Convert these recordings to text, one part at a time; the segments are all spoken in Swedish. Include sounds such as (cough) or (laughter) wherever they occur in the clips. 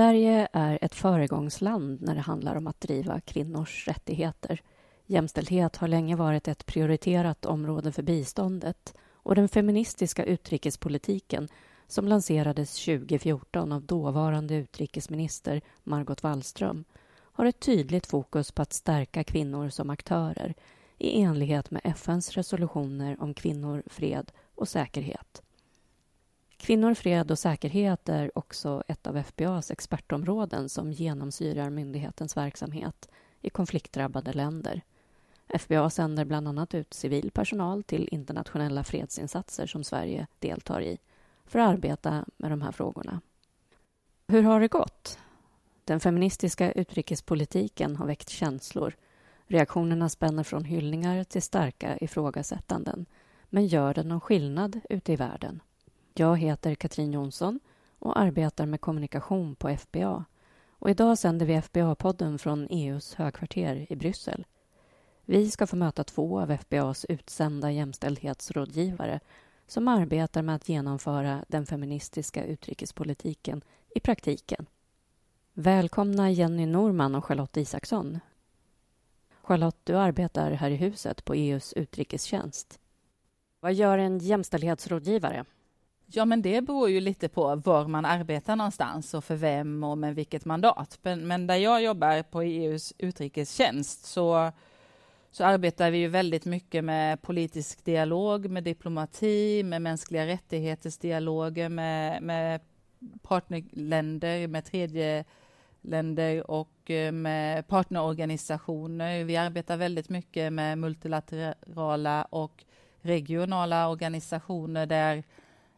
Sverige är ett föregångsland när det handlar om att driva kvinnors rättigheter. Jämställdhet har länge varit ett prioriterat område för biståndet och den feministiska utrikespolitiken som lanserades 2014 av dåvarande utrikesminister Margot Wallström har ett tydligt fokus på att stärka kvinnor som aktörer i enlighet med FNs resolutioner om kvinnor, fred och säkerhet. Kvinnor, fred och säkerhet är också ett av FBAs expertområden som genomsyrar myndighetens verksamhet i konfliktdrabbade länder. FBA sänder bland annat ut civil personal till internationella fredsinsatser som Sverige deltar i för att arbeta med de här frågorna. Hur har det gått? Den feministiska utrikespolitiken har väckt känslor. Reaktionerna spänner från hyllningar till starka ifrågasättanden. Men gör den någon skillnad ute i världen? Jag heter Katrin Jonsson och arbetar med kommunikation på FBA. Och idag sänder vi FBA-podden från EUs högkvarter i Bryssel. Vi ska få möta två av FBAs utsända jämställdhetsrådgivare som arbetar med att genomföra den feministiska utrikespolitiken i praktiken. Välkomna Jenny Norman och Charlotte Isaksson. Charlotte, du arbetar här i huset på EUs utrikestjänst. Vad gör en jämställdhetsrådgivare? Ja, men det beror ju lite på var man arbetar någonstans och för vem och med vilket mandat. Men, men där jag jobbar på EUs utrikestjänst så, så arbetar vi ju väldigt mycket med politisk dialog, med diplomati, med mänskliga rättigheters dialoger, med, med partnerländer, med tredje länder och eh, med partnerorganisationer. Vi arbetar väldigt mycket med multilaterala och regionala organisationer där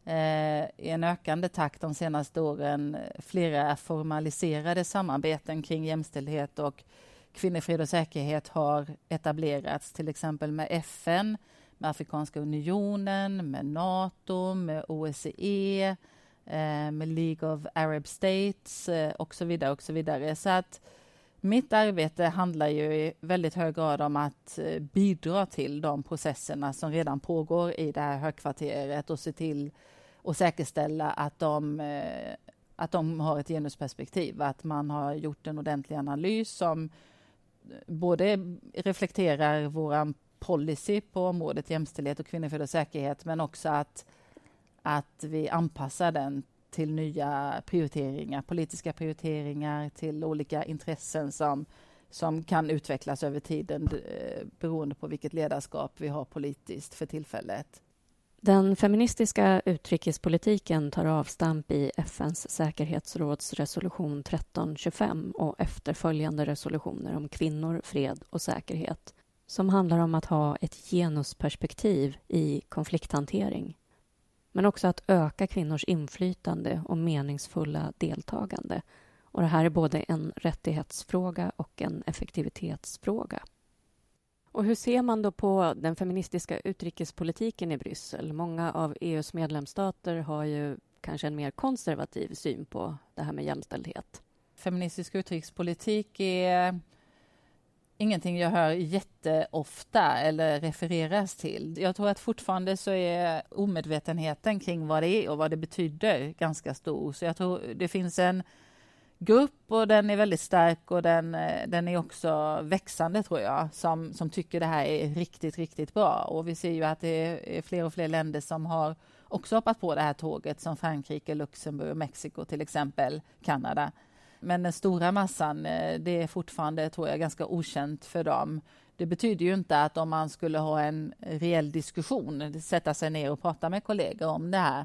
eh, i en ökande takt de senaste åren flera formaliserade samarbeten kring jämställdhet och kvinnofrid och säkerhet har etablerats, till exempel med FN, med Afrikanska unionen, med Nato, med OSCE, eh, med League of Arab States eh, och så vidare. och så vidare. Så att mitt arbete handlar ju i väldigt hög grad om att eh, bidra till de processerna som redan pågår i det här högkvarteret och se till och säkerställa att de, eh, att de har ett genusperspektiv, att man har gjort en ordentlig analys som eh, både reflekterar vår policy på området jämställdhet och kvinnofrid och säkerhet, men också att, att vi anpassar den till nya prioriteringar, politiska prioriteringar, till olika intressen som, som kan utvecklas över tiden eh, beroende på vilket ledarskap vi har politiskt för tillfället. Den feministiska utrikespolitiken tar avstamp i FNs säkerhetsråds resolution 1325 och efterföljande resolutioner om kvinnor, fred och säkerhet som handlar om att ha ett genusperspektiv i konflikthantering men också att öka kvinnors inflytande och meningsfulla deltagande. Och det här är både en rättighetsfråga och en effektivitetsfråga. Och hur ser man då på den feministiska utrikespolitiken i Bryssel? Många av EUs medlemsstater har ju kanske en mer konservativ syn på det här med jämställdhet. Feministisk utrikespolitik är ingenting jag hör jätteofta eller refereras till. Jag tror att fortfarande så är omedvetenheten kring vad det är och vad det betyder ganska stor. Så jag tror det finns en grupp och den är väldigt stark och den, eh, den är också växande tror jag, som, som tycker det här är riktigt, riktigt bra. Och vi ser ju att det är fler och fler länder som har också hoppat på det här tåget som Frankrike, Luxemburg, Mexiko till exempel, Kanada. Men den stora massan, eh, det är fortfarande, tror jag, ganska okänt för dem. Det betyder ju inte att om man skulle ha en reell diskussion, sätta sig ner och prata med kollegor om det här,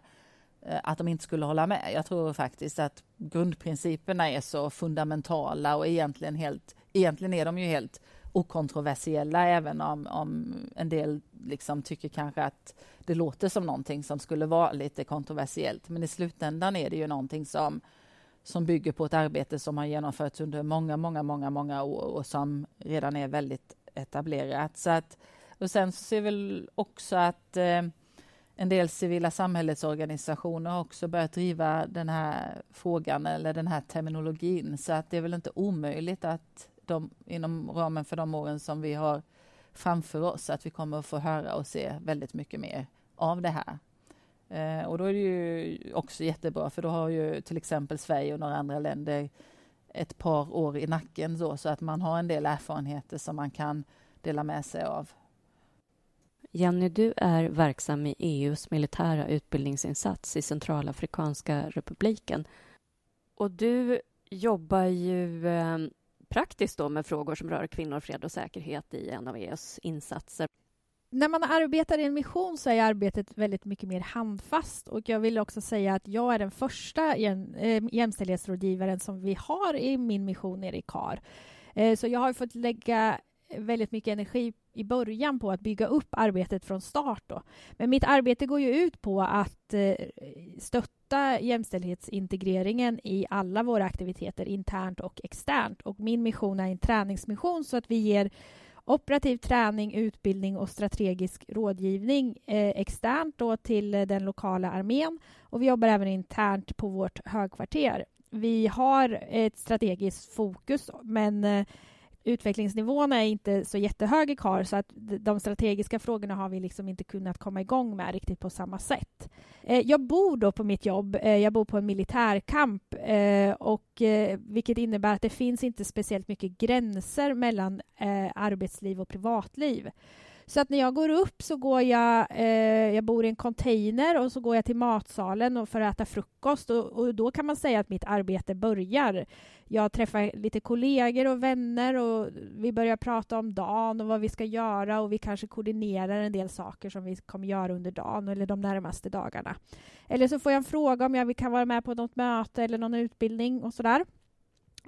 eh, att de inte skulle hålla med. Jag tror faktiskt att grundprinciperna är så fundamentala och egentligen, helt, egentligen är de ju helt okontroversiella även om, om en del liksom tycker kanske att det låter som någonting som skulle vara lite kontroversiellt. Men i slutändan är det ju någonting som som bygger på ett arbete som har genomförts under många, många, många, många år och som redan är väldigt etablerat. Så att, och sen så ser vi också att eh, en del civila samhällsorganisationer har också börjat driva den här frågan eller den här terminologin. Så att det är väl inte omöjligt att de, inom ramen för de åren som vi har framför oss, att vi kommer att få höra och se väldigt mycket mer av det här. Eh, och då är det ju också jättebra för då har ju till exempel Sverige och några andra länder ett par år i nacken då, så att man har en del erfarenheter som man kan dela med sig av. Jenny, du är verksam i EUs militära utbildningsinsats i Centralafrikanska republiken. Och du jobbar ju eh, praktiskt då med frågor som rör kvinnor, fred och säkerhet i en av EUs insatser. När man arbetar i en mission så är arbetet väldigt mycket mer handfast och jag vill också säga att jag är den första eh, jämställdhetsrådgivaren som vi har i min mission nere i KAR. Eh, så jag har fått lägga väldigt mycket energi i början på att bygga upp arbetet från start. Då. Men mitt arbete går ju ut på att eh, stötta jämställdhetsintegreringen i alla våra aktiviteter internt och externt. Och min mission är en träningsmission så att vi ger operativ träning, utbildning och strategisk rådgivning eh, externt då till eh, den lokala armén. Och vi jobbar även internt på vårt högkvarter. Vi har ett strategiskt fokus, men eh, utvecklingsnivån är inte så jättehög i KAR så att de strategiska frågorna har vi liksom inte kunnat komma igång med riktigt på samma sätt. Eh, jag bor då på mitt jobb, eh, jag bor på en militärkamp eh, och vilket innebär att det finns inte speciellt mycket gränser mellan arbetsliv och privatliv. Så att när jag går upp så går jag, eh, jag bor i en container och så går jag till matsalen för att äta frukost och, och, då kan man säga att mitt arbete börjar. Jag träffar lite kollegor och vänner och vi börjar prata om dagen och vad vi ska göra och vi kanske koordinerar en del saker som vi kommer göra under dagen eller de närmaste dagarna. Eller så får jag en fråga om jag kan vara med på något möte eller någon utbildning och sådär.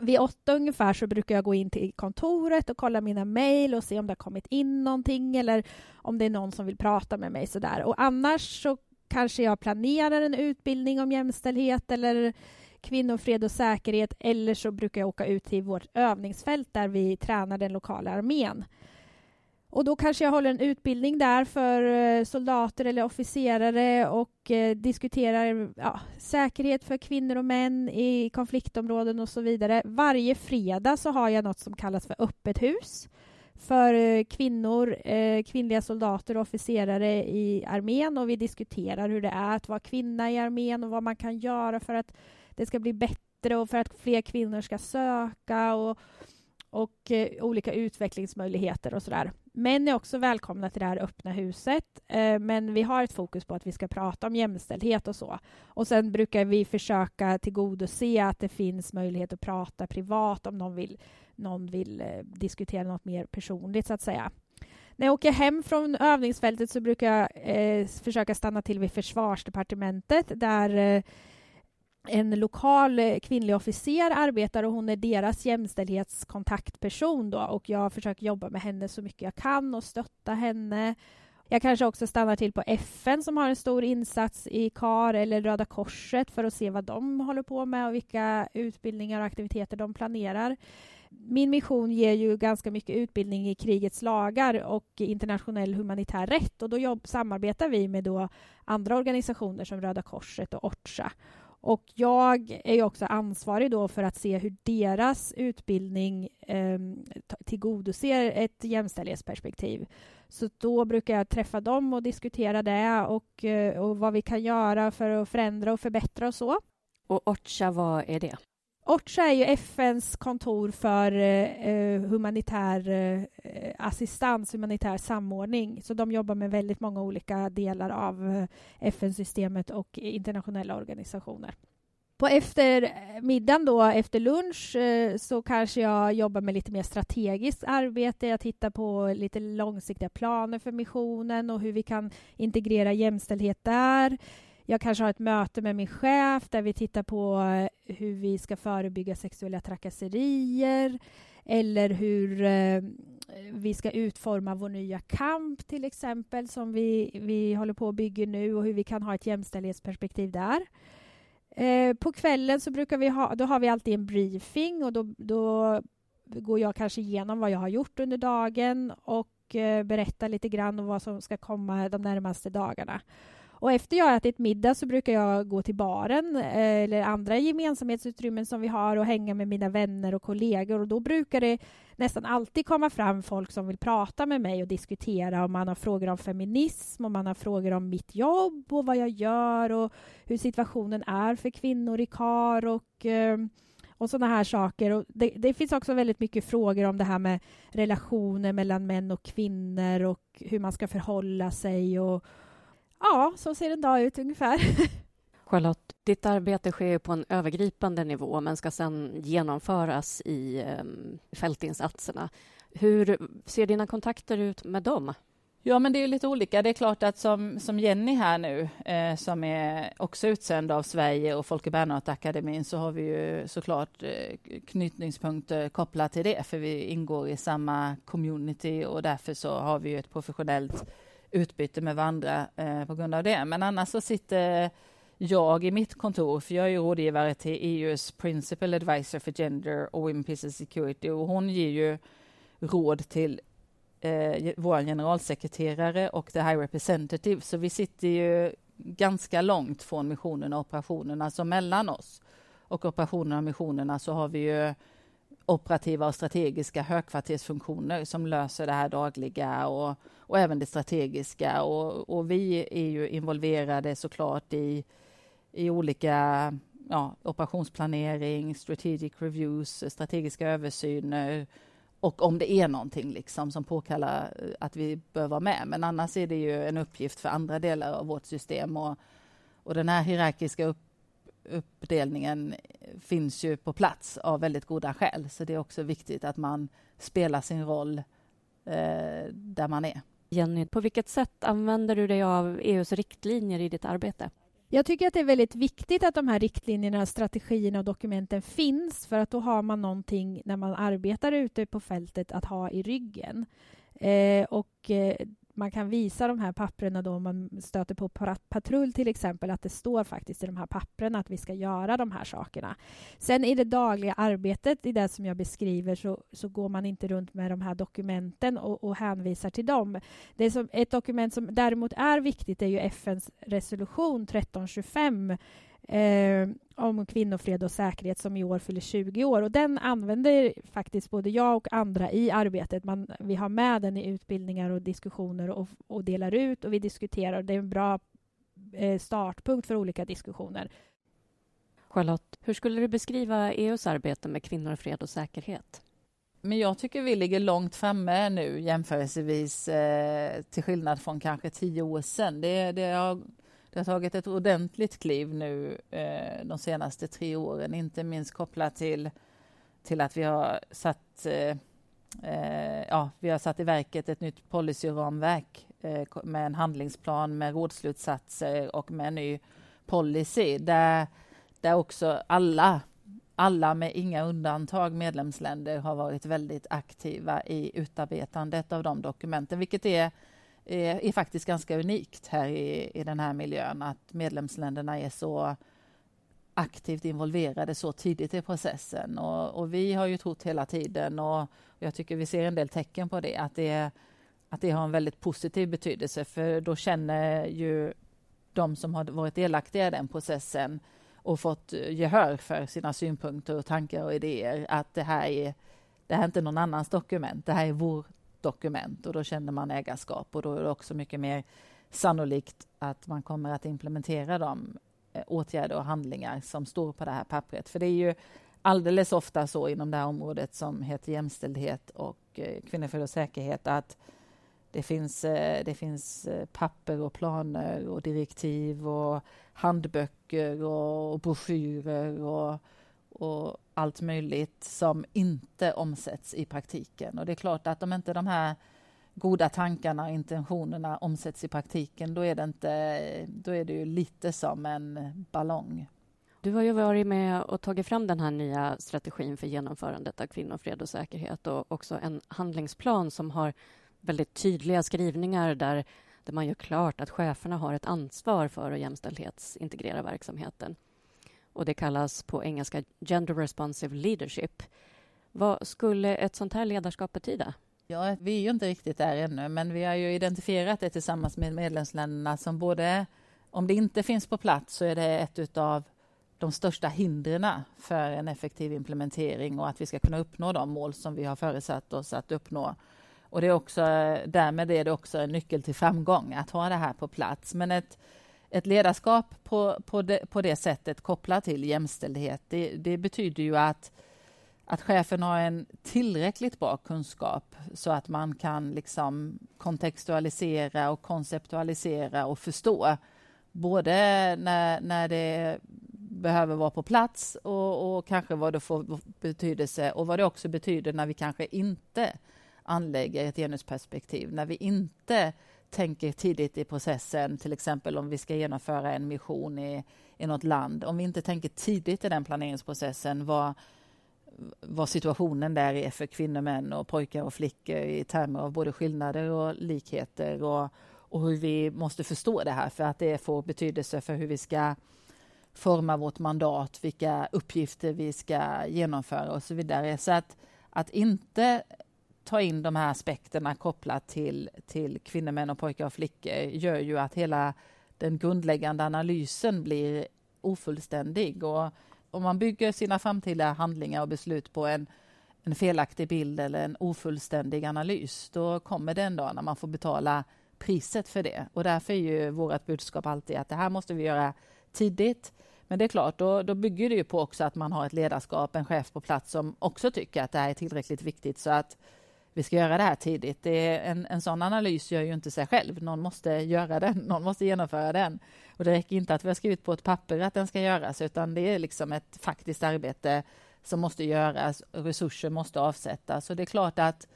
Vid åtta ungefär så brukar jag gå in till kontoret och kolla mina mejl och se om det har kommit in någonting eller om det är någon som vill prata med mig. Sådär. Och annars så kanske jag planerar en utbildning om jämställdhet eller kvinnofred och säkerhet eller så brukar jag åka ut till vårt övningsfält där vi tränar den lokala armén. Och då kanske jag håller en utbildning där för eh, soldater eller officerare och eh, diskuterar ja, säkerhet för kvinnor och män i konfliktområden och så vidare. Varje fredag så har jag något som kallas för öppet hus för eh, kvinnor, eh, kvinnliga soldater och officerare i armén och vi diskuterar hur det är att vara kvinna i armén och vad man kan göra för att det ska bli bättre och för att fler kvinnor ska söka och, och eh, olika utvecklingsmöjligheter och sådär. Män är också välkomna till det här öppna huset, eh, men vi har ett fokus på att vi ska prata om jämställdhet och så. Och sen brukar vi försöka tillgodose att det finns möjlighet att prata privat om någon vill, någon vill eh, diskutera något mer personligt, så att säga. När jag åker hem från övningsfältet så brukar jag eh, försöka stanna till vid Försvarsdepartementet där eh, en lokal eh, kvinnlig officer arbetar och hon är deras jämställdhetskontaktperson då och jag försöker jobba med henne så mycket jag kan och stötta henne. Jag kanske också stannar till på FN som har en stor insats i KAR eller Röda Korset för att se vad de håller på med och vilka utbildningar och aktiviteter de planerar. Min mission ger ju ganska mycket utbildning i krigets lagar och internationell humanitär rätt och då jobb, samarbetar vi med då andra organisationer som Röda Korset och OCHA och jag är också ansvarig då för att se hur deras utbildning eh, tillgodoser ett jämställdhetsperspektiv. Så då brukar jag träffa dem och diskutera det och, eh, och vad vi kan göra för att förändra och förbättra och så. Och OCHA, vad är det? OCHA är ju FNs kontor för eh, eh, humanitär eh, assistans, humanitär samordning. Så de jobbar med väldigt många olika delar av eh, FN-systemet och internationella organisationer. På eftermiddagen, eh, då, efter lunch, eh, så kanske jag jobbar med lite mer strategiskt arbete. Jag tittar på lite långsiktiga planer för missionen och hur vi kan integrera jämställdhet där. Jag kanske har ett möte med min chef där vi tittar på eh, hur vi ska förebygga sexuella trakasserier eller hur eh, vi ska utforma vår nya kamp till exempel som vi, vi håller på att bygga nu och hur vi kan ha ett jämställdhetsperspektiv där. Eh, på kvällen så brukar vi ha, då har vi alltid en briefing och då, då går jag kanske igenom vad jag har gjort under dagen och eh, berättar lite grann om vad som ska komma de närmaste dagarna. Och efter jag har ätit middag så brukar jag gå till baren eh, eller andra gemensamhetsutrymmen som vi har och hänga med mina vänner och kollegor och då brukar det nästan alltid komma fram folk som vill prata med mig och diskutera om man har frågor om feminism och man har frågor om mitt jobb och vad jag gör och hur situationen är för kvinnor i KAR och eh, och sådana här saker. Och det, det, finns också väldigt mycket frågor om det här med relationer mellan män och kvinnor och hur man ska förhålla sig. Och, ja, så ser en dag ut ungefär. (laughs) Charlotte, ditt arbete sker på en övergripande nivå men ska sedan genomföras i um, fältinsatserna. Hur ser dina kontakter ut med dem? Ja, men det är lite olika. Det är klart att som, som Jenny här nu, eh, som är också utsänd av Sverige och Folke Bernadotteakademin, så har vi ju såklart eh, knytningspunkter kopplat till det, för vi ingår i samma community och därför så har vi ju ett professionellt utbyte med varandra eh, på grund av det. Men annars så sitter jag i mitt kontor, för jag är ju rådgivare till EUs Principal Advisor for Gender och Women, Peace and Security. Och hon ger ju råd till eh, vår generalsekreterare och the High Representative, så vi sitter ju ganska långt från missionerna och operationerna, alltså mellan oss och operationerna och missionerna så har vi ju operativa och strategiska högkvartersfunktioner som löser det här dagliga och, och även det strategiska. Och, och vi är ju involverade såklart i, i olika ja, operationsplanering, strategic reviews, strategiska översyner, och om det är någonting liksom som påkallar eh, att vi bör vara med. Men annars är det ju en uppgift för andra delar av vårt system. Och, och den här hierarkiska upp, uppdelningen finns ju på plats av väldigt goda skäl. Så det är också viktigt att man spelar sin roll eh, där man är. Jenny, på vilket sätt använder du dig av EUs riktlinjer i ditt arbete? Jag tycker att det är väldigt viktigt att de här riktlinjerna, strategierna och dokumenten finns för att då har man någonting när man arbetar ute på fältet att ha i ryggen. Eh, och eh, man kan visa de här papperna då om man stöter på patrull till exempel, att det står faktiskt i de här papperna att vi ska göra de här sakerna. Sen i det dagliga arbetet, i det som jag beskriver, så, så går man inte runt med de här dokumenten och, och hänvisar till dem. Det som, ett dokument som däremot är viktigt är ju FNs resolution 1325 eh, om kvinnofred och säkerhet som i år fyller 20 år. Och den använder faktiskt både jag och andra i arbetet. Man, vi har med den i utbildningar och diskussioner och, och delar ut och vi diskuterar. Det är en bra eh, startpunkt för olika diskussioner. Charlotte, hur skulle du beskriva EUs arbete med kvinnor, fred och säkerhet? Men jag tycker vi ligger långt framme nu jämförelsevis eh, till skillnad från kanske tio år sedan. Det, det har det har tagit ett ordentligt kliv nu eh, de senaste tre åren, inte minst kopplat till, till att vi har satt eh, eh, ja, vi har satt i verket ett nytt policyramverk eh, med en handlingsplan med rådslutsatser och med en ny policy där, där också alla, alla med inga undantag medlemsländer har varit väldigt aktiva i utarbetandet av de dokumenten, vilket är är, är faktiskt ganska unikt här i, i den här miljön, att medlemsländerna är så aktivt involverade så tidigt i processen. Och, och, vi har ju trott hela tiden, och jag tycker vi ser en del tecken på det, att det, att det har en väldigt positiv betydelse, för då känner ju de som har varit delaktiga i den processen och fått gehör för sina synpunkter och tankar och idéer, att det här är, det här är inte någon annans dokument, det här är vår dokument och då känner man ägarskap och då är det också mycket mer sannolikt att man kommer att implementera de eh, åtgärder och handlingar som står på det här pappret. För det är ju alldeles ofta så inom det här området som heter jämställdhet och eh, kvinnor för och säkerhet att det finns, eh, det finns papper och planer och direktiv och handböcker och broschyrer och, och allt möjligt som inte omsätts i praktiken. Och det är klart att om inte de här goda tankarna och intentionerna omsätts i praktiken, då är det, inte, då är det ju lite som en ballong. Du har ju varit med och tagit fram den här nya strategin för genomförandet av kvinnofred och säkerhet och också en handlingsplan som har väldigt tydliga skrivningar där, där man gör klart att cheferna har ett ansvar för att jämställdhetsintegrera verksamheten och det kallas på engelska Gender Responsive Leadership. Vad skulle ett sånt här ledarskap betyda? Ja, vi är ju inte riktigt där ännu, men vi har ju identifierat det tillsammans med medlemsländerna som både om det inte finns på plats så är det ett av de största hindren för en effektiv implementering och att vi ska kunna uppnå de mål som vi har föresatt oss att uppnå. Och det är också, därmed är det också en nyckel till framgång att ha det här på plats. Men ett, ett ledarskap på, på, det, på det sättet kopplat till jämställdhet, det, det betyder ju att att chefen har en tillräckligt bra kunskap så att man kan liksom kontextualisera och konceptualisera och förstå. Både när, när det behöver vara på plats och, och, kanske vad det får betydelse och vad det också betyder när vi kanske inte anlägger ett genusperspektiv, när vi inte tänker tidigt i processen, till exempel om vi ska genomföra en mission i, i något land, om vi inte tänker tidigt i den planeringsprocessen vad, vad situationen där är för kvinnor, män och pojkar och flickor i termer av både skillnader och likheter och, och hur vi måste förstå det här för att det får betydelse för hur vi ska forma vårt mandat, vilka uppgifter vi ska genomföra och så vidare. Så att, att inte ta in de här aspekterna kopplat till, till kvinnor, män och pojkar och flickor gör ju att hela den grundläggande analysen blir ofullständig. Och om man bygger sina framtida handlingar och beslut på en, en felaktig bild eller en ofullständig analys, då kommer det en dag när man får betala priset för det. Och därför är ju vårt budskap alltid att det här måste vi göra tidigt. Men det är klart, då, då bygger det ju på också att man har ett ledarskap, en chef på plats som också tycker att det här är tillräckligt viktigt så att vi ska göra det här tidigt. Det är en, en sån analys gör ju inte sig själv. Någon måste göra den, (laughs) någon måste genomföra den. Och det räcker inte att vi har skrivit på ett papper att den ska göras, utan det är liksom ett faktiskt arbete som måste göras. Resurser måste avsättas. Och det är klart att,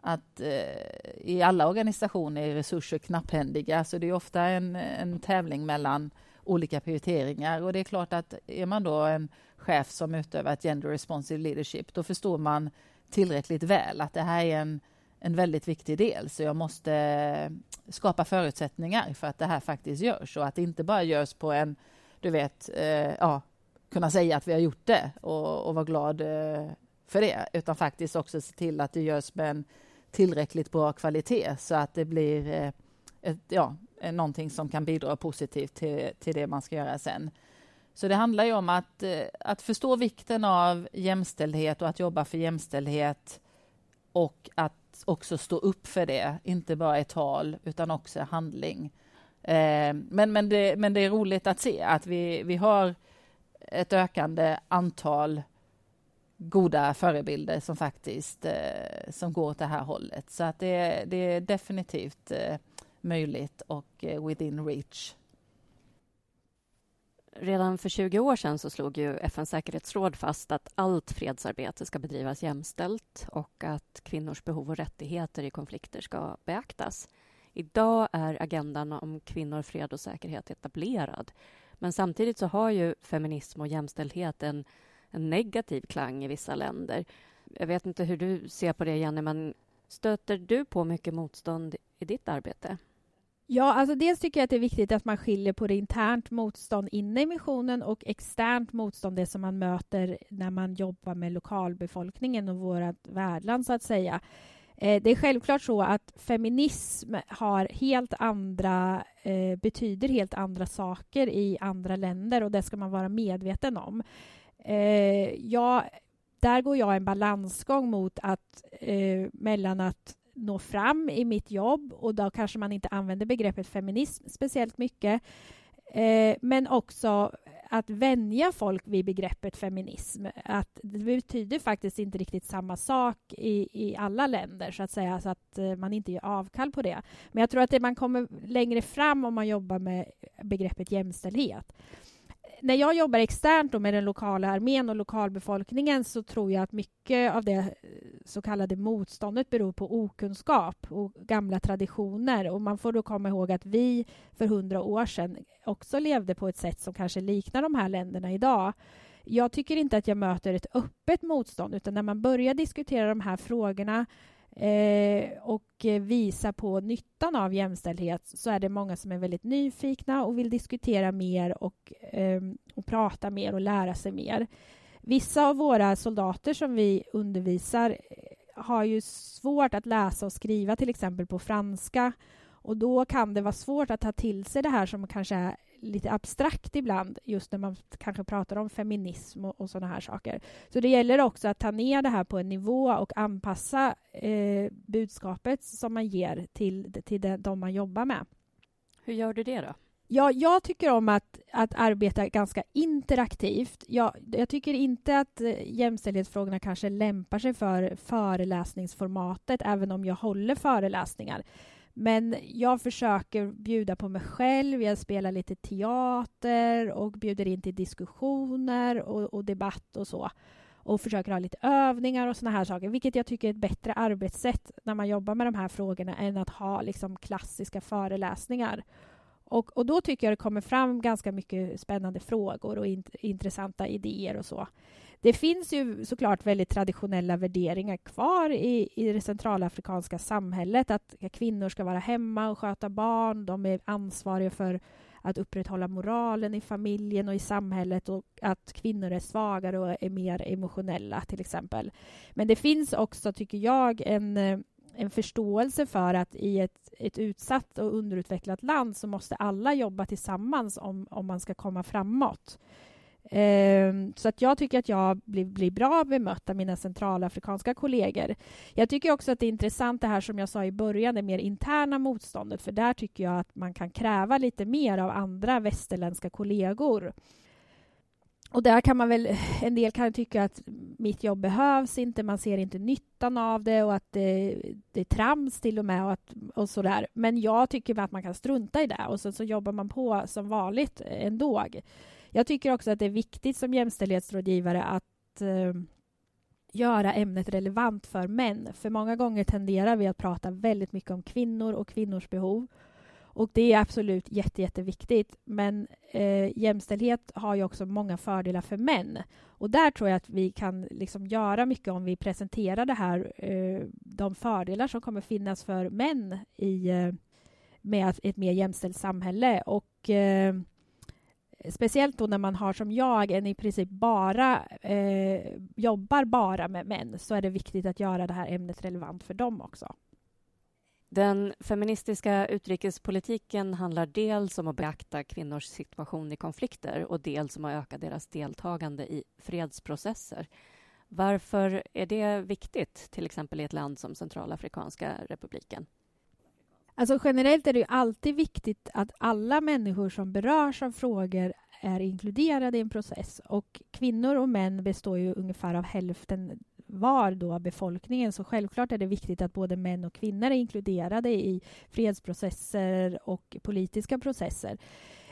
att eh, i alla organisationer är resurser knapphändiga, så det är ofta en, en tävling mellan olika prioriteringar. Och det är klart att är man då en chef som utövar ett gender responsive leadership, då förstår man tillräckligt väl att det här är en, en väldigt viktig del. Så jag måste eh, skapa förutsättningar för att det här faktiskt görs och att det inte bara görs på en, du vet, eh, ja, kunna säga att vi har gjort det och, och vara glad eh, för det, utan faktiskt också se till att det görs med en tillräckligt bra kvalitet så att det blir eh, ett, ja, eh, någonting som kan bidra positivt till, till det man ska göra sen. Så det handlar ju om att, eh, att förstå vikten av jämställdhet och att jobba för jämställdhet och att också stå upp för det, inte bara i tal utan också handling. Eh, men, men, det, men det är roligt att se att vi, vi har ett ökande antal goda förebilder som faktiskt eh, som går åt det här hållet. Så att det, det är definitivt möjligt och within reach. Redan för 20 år sedan så slog ju FNs säkerhetsråd fast att allt fredsarbete ska bedrivas jämställt och att kvinnors behov och rättigheter i konflikter ska beaktas. Idag är agendan om kvinnor, fred och säkerhet etablerad. Men samtidigt så har ju feminism och jämställdhet en, en negativ klang i vissa länder. Jag vet inte hur du ser på det, Jenny, men stöter du på mycket motstånd i ditt arbete? Ja, alltså dels tycker jag att det är viktigt att man skiljer på det internt motstånd inne i missionen och externt motstånd, det som man möter när man jobbar med lokalbefolkningen och vårt värdland, så att säga. Eh, det är självklart så att feminism har helt andra, eh, betyder helt andra saker i andra länder och det ska man vara medveten om. Eh, ja, där går jag en balansgång mot att eh, mellan att nå fram i mitt jobb och då kanske man inte använder begreppet feminism speciellt mycket. Eh, men också att vänja folk vid begreppet feminism. Att det betyder faktiskt inte riktigt samma sak i, i alla länder, så att säga, så att eh, man inte gör avkall på det. Men jag tror att det, man kommer längre fram om man jobbar med begreppet jämställdhet när jag jobbar externt med den lokala armén och lokalbefolkningen så tror jag att mycket av det eh, så kallade motståndet beror på okunskap och gamla traditioner. Och man får då komma ihåg att vi för hundra år sedan också levde på ett sätt som kanske liknar de här länderna idag. Jag tycker inte att jag möter ett öppet motstånd utan när man börjar diskutera de här frågorna eh, och eh, visa på nyttan av jämställdhet så är det många som är väldigt nyfikna och vill diskutera mer och, eh, och prata mer och lära sig mer. Vissa av våra soldater som vi undervisar eh, har ju svårt att läsa och skriva till exempel på franska och då kan det vara svårt att ta till sig det här som kanske är lite abstrakt ibland, just när man kanske pratar om feminism och, och sådana här saker. Så det gäller också att ta ner det här på en nivå och anpassa eh, budskapet som man ger till, till de, de man jobbar med. Hur gör du det då? Ja, jag tycker om att, att arbeta ganska interaktivt. Jag, jag tycker inte att eh, jämställdhetsfrågorna kanske lämpar sig för föreläsningsformatet, även om jag håller föreläsningar. Men jag försöker bjuda på mig själv. Jag spelar lite teater och bjuder in till diskussioner och, och debatt och så. Och försöker ha lite övningar och såna här saker, vilket jag tycker är ett bättre arbetssätt när man jobbar med de här frågorna än att ha liksom klassiska föreläsningar. Och, och då tycker jag det kommer fram ganska mycket spännande frågor och int intressanta idéer och så. Det finns ju såklart väldigt traditionella värderingar kvar i, i det centralafrikanska samhället. Att kvinnor ska vara hemma och sköta barn. De är ansvariga för att upprätthålla moralen i familjen och i samhället och att kvinnor är svagare och är mer emotionella, till exempel. Men det finns också, tycker jag, en, eh, en förståelse för att i ett, ett utsatt och underutvecklat land så måste alla jobba tillsammans om, om man ska komma framåt. Ehm, så att jag tycker att jag blir, blir bra bemött av mina centralafrikanska kollegor. Jag tycker också att det är intressant det här som jag sa i början, det mer interna motståndet, för där tycker jag att man kan kräva lite mer av andra västerländska kollegor. Och där kan man väl, en del kan tycka att mitt jobb behövs inte, man ser inte nyttan av det och att eh, det, det är trams till och med och, att, och sådär. Men jag tycker att man kan strunta i det och sen så jobbar man på som vanligt eh, ändå. Jag tycker också att det är viktigt som jämställdhetsrådgivare att eh, göra ämnet relevant för män. För många gånger tenderar vi att prata väldigt mycket om kvinnor och kvinnors behov. Och det är absolut jätte, jätteviktigt. Men eh, jämställdhet har ju också många fördelar för män. Och där tror jag att vi kan liksom göra mycket om vi presenterar det här, eh, de fördelar som kommer finnas för män i, eh, med ett mer jämställt samhälle. Och eh, Speciellt då när man har som jag en i princip bara eh, jobbar bara med män så är det viktigt att göra det här ämnet relevant för dem också. Den feministiska utrikespolitiken handlar dels om att beakta kvinnors situation i konflikter och dels om att öka deras deltagande i fredsprocesser. Varför är det viktigt, till exempel i ett land som Centralafrikanska republiken? Alltså generellt är det ju alltid viktigt att alla människor som berörs av frågor är inkluderade i en process. Och kvinnor och män består ju ungefär av hälften var då av befolkningen. Så självklart är det viktigt att både män och kvinnor är inkluderade i fredsprocesser och politiska processer.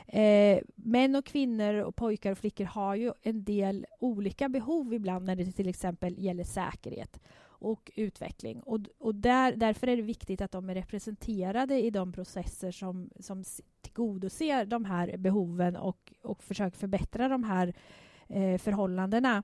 Eh, män och kvinnor och pojkar och flickor har ju en del olika behov ibland när det till exempel gäller säkerhet och utveckling. Och, och där, därför är det viktigt att de är representerade i de processer som, som tillgodoser de här behoven och, och försöker förbättra de här eh, förhållandena.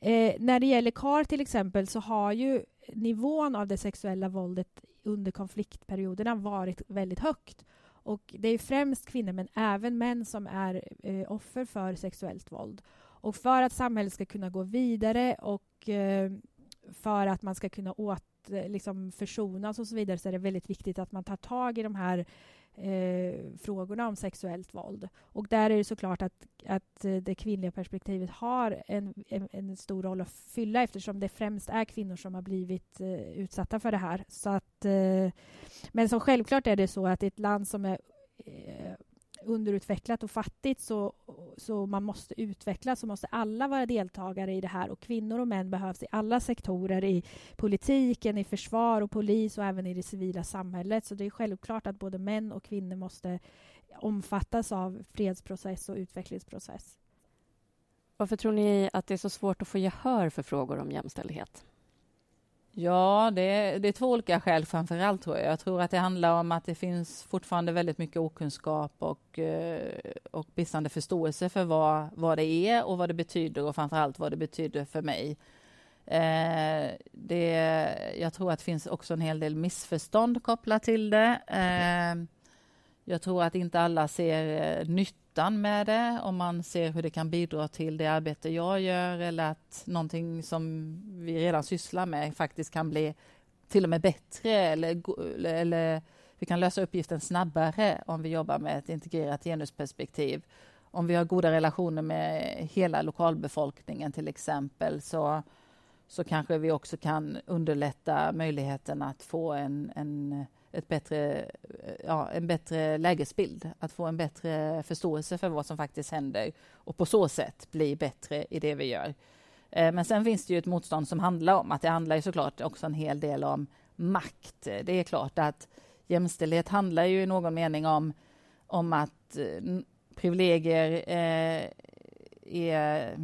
Eh, när det gäller KAR till exempel så har ju nivån av det sexuella våldet under konfliktperioderna varit väldigt högt. Och Det är främst kvinnor, men även män som är eh, offer för sexuellt våld. Och För att samhället ska kunna gå vidare och eh, för att man ska kunna åt, eh, liksom försonas och så vidare så är det väldigt viktigt att man tar tag i de här eh, frågorna om sexuellt våld. Och där är det såklart att, att eh, det kvinnliga perspektivet har en, en, en, stor roll att fylla eftersom det främst är kvinnor som har blivit eh, utsatta för det här. Så att, eh, men som självklart är det så att i ett land som är eh, underutvecklat och fattigt så, så man måste utvecklas så måste alla vara deltagare i det här och kvinnor och män behövs i alla sektorer i politiken, i försvar och polis och även i det civila samhället. Så det är självklart att både män och kvinnor måste omfattas av fredsprocess och utvecklingsprocess. Varför tror ni att det är så svårt att få gehör för frågor om jämställdhet? Ja, det är, det är två olika skäl framför allt tror jag. Jag tror att det handlar om att det finns fortfarande väldigt mycket okunskap och, eh, och bristande förståelse för vad, vad det är och vad det betyder och framför allt vad det betyder för mig. Eh, det, jag tror att det finns också en hel del missförstånd kopplat till det. Eh, jag tror att inte alla ser eh, nyttan med det om man ser hur det kan bidra till det arbete jag gör eller att någonting som vi redan sysslar med faktiskt kan bli till och med bättre eller, eller vi kan lösa uppgiften snabbare om vi jobbar med ett integrerat genusperspektiv. Om vi har goda relationer med hela lokalbefolkningen till exempel så, så kanske vi också kan underlätta möjligheten att få en, en, ett bättre, eh, ja, en bättre lägesbild, att få en bättre förståelse för vad som faktiskt händer och på så sätt bli bättre i det vi gör. Eh, men sen finns det ju ett motstånd som handlar om att det handlar ju såklart också en hel del om makt. Det är klart att jämställdhet handlar ju i någon mening om, om att eh, privilegier eh, är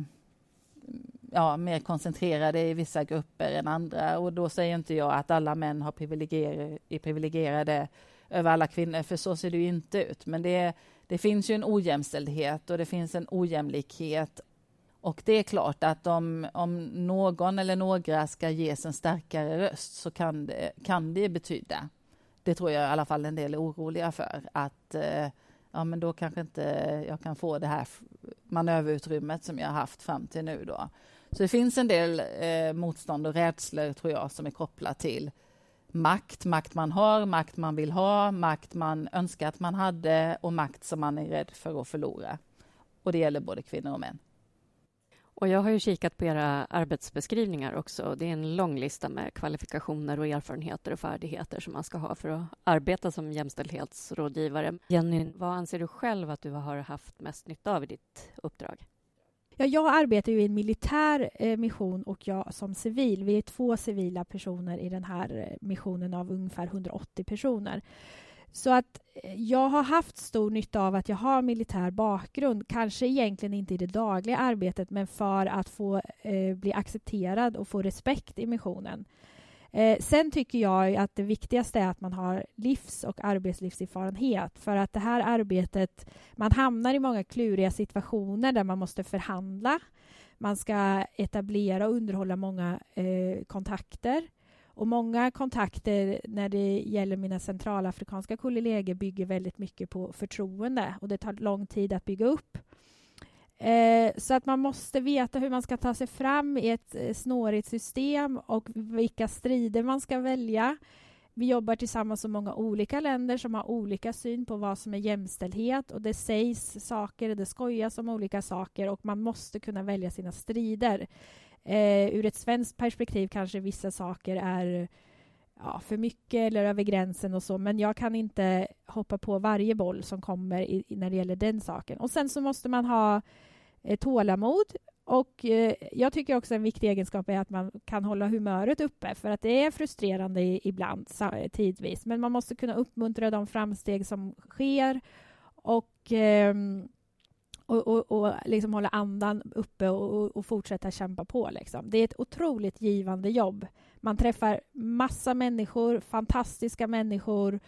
ja, mer koncentrerade i vissa grupper än andra. Och då säger inte jag att alla män har privilegier, är privilegierade över alla kvinnor, för så ser det ju inte ut. Men det, det finns ju en ojämställdhet och det finns en ojämlikhet. Och det är klart att om, om någon eller några ska ges en starkare röst så kan det, kan det betyda, det tror jag i alla fall en del är oroliga för, att eh, ja, men då kanske inte jag kan få det här manöverutrymmet som jag har haft fram till nu. Då. Så det finns en del eh, motstånd och rädslor, tror jag, som är kopplat till makt, makt man har, makt man vill ha, makt man önskar att man hade och makt som man är rädd för att förlora. Och det gäller både kvinnor och män. Och jag har ju kikat på era arbetsbeskrivningar också. Det är en lång lista med kvalifikationer och erfarenheter och färdigheter som man ska ha för att arbeta som jämställdhetsrådgivare. Jenny, vad anser du själv att du har haft mest nytta av i ditt uppdrag? Ja, jag arbetar ju i en militär eh, mission och jag som civil. Vi är två civila personer i den här eh, missionen av ungefär 180 personer. Så att eh, jag har haft stor nytta av att jag har militär bakgrund. Kanske egentligen inte i det dagliga arbetet, men för att få eh, bli accepterad och få respekt i missionen. Eh, sen tycker jag att det viktigaste är att man har livs och arbetslivserfarenhet för att det här arbetet, man hamnar i många kluriga situationer där man måste förhandla. Man ska etablera och underhålla många eh, kontakter. Och många kontakter när det gäller mina centralafrikanska kollegor bygger väldigt mycket på förtroende och det tar lång tid att bygga upp. Eh, så att man måste veta hur man ska ta sig fram i ett eh, snårigt system och vilka strider man ska välja. Vi jobbar tillsammans med många olika länder som har olika syn på vad som är jämställdhet och det sägs saker, det skojas om olika saker och man måste kunna välja sina strider. Eh, ur ett svenskt perspektiv kanske vissa saker är ja, för mycket eller över gränsen och så, men jag kan inte hoppa på varje boll som kommer i, när det gäller den saken. Och sen så måste man ha eh, Eh, tålamod och eh, jag tycker också en viktig egenskap är att man kan hålla humöret uppe för att det är frustrerande i, ibland eh, tidvis, men man måste kunna uppmuntra de framsteg som sker och eh, och, och, och liksom hålla andan uppe och, och, fortsätta kämpa på. Liksom. Det är ett otroligt givande jobb. Man träffar massa människor, fantastiska människor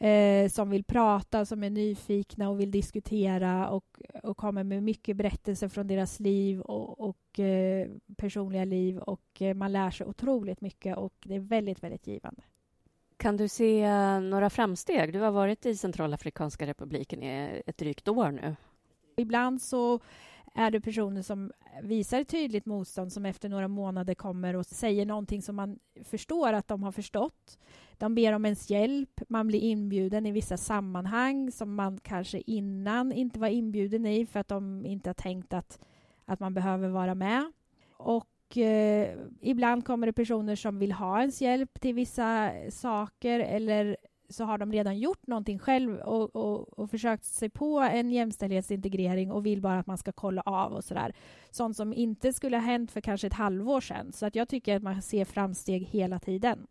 eh, som vill prata, som är nyfikna och vill diskutera och, och kommer med mycket berättelser från deras liv och, och eh, personliga liv. Och eh, Man lär sig otroligt mycket och det är väldigt, väldigt givande. Kan du se eh, några framsteg? Du har varit i Centralafrikanska republiken i ett drygt år nu. Ibland så är det personer som visar tydligt motstånd som efter några månader kommer och säger någonting som man förstår att de har förstått. De ber om ens hjälp, man blir inbjuden i vissa sammanhang som man kanske innan inte var inbjuden i för att de inte har tänkt att, att man behöver vara med. Och eh, ibland kommer det personer som vill ha ens hjälp till vissa saker eller så har de redan gjort någonting själv och, och, och, försökt sig på en jämställdhetsintegrering och vill bara att man ska kolla av och sådär. Sånt som inte skulle ha hänt för kanske ett halvår sedan. Så att jag tycker att man ser framsteg hela tiden.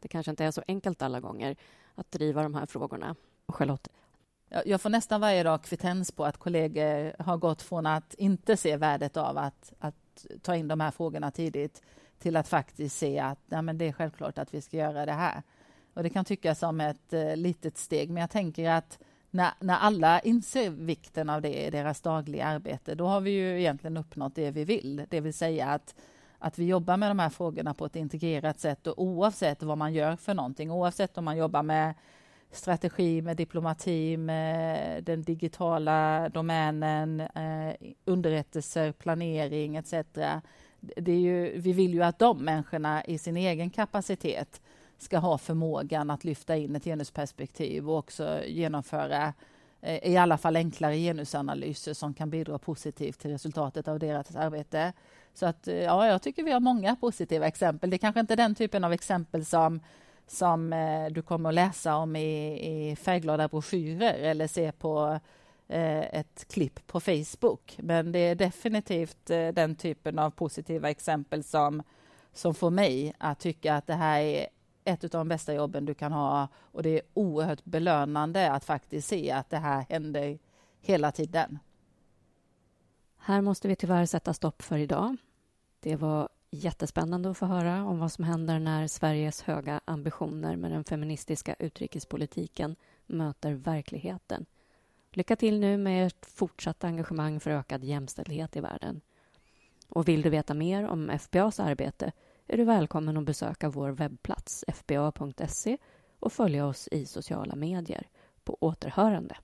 Det kanske inte är så enkelt alla gånger att driva de här frågorna. Charlotte? Jag får nästan varje dag kvittens på att kollegor har gått från att inte se värdet av att, att ta in de här frågorna tidigt till att faktiskt se att ja, men det är självklart att vi ska göra det här. Och Det kan tyckas som ett eh, litet steg, men jag tänker att när, när alla inser vikten av det i deras dagliga arbete, då har vi ju egentligen uppnått det vi vill. Det vill säga att, att vi jobbar med de här frågorna på ett integrerat sätt och oavsett vad man gör för någonting, oavsett om man jobbar med strategi, med diplomati, med den digitala domänen, eh, underrättelser, planering etc. Det är ju, vi vill ju att de människorna i sin egen kapacitet ska ha förmågan att lyfta in ett genusperspektiv och också genomföra eh, i alla fall enklare genusanalyser som kan bidra positivt till resultatet av deras arbete. Så att, eh, ja, jag tycker vi har många positiva exempel. Det är kanske inte den typen av exempel som, som eh, du kommer att läsa om i, i färgglada broschyrer eller se på eh, ett klipp på Facebook. Men det är definitivt eh, den typen av positiva exempel som, som får mig att tycka att det här är ett av de bästa jobben du kan ha och det är oerhört belönande att faktiskt se att det här händer hela tiden. Här måste vi tyvärr sätta stopp för idag. Det var jättespännande att få höra om vad som händer när Sveriges höga ambitioner med den feministiska utrikespolitiken möter verkligheten. Lycka till nu med ert fortsatta engagemang för ökad jämställdhet i världen. Och vill du veta mer om FBAs arbete är du välkommen att besöka vår webbplats fba.se och följa oss i sociala medier. På återhörande.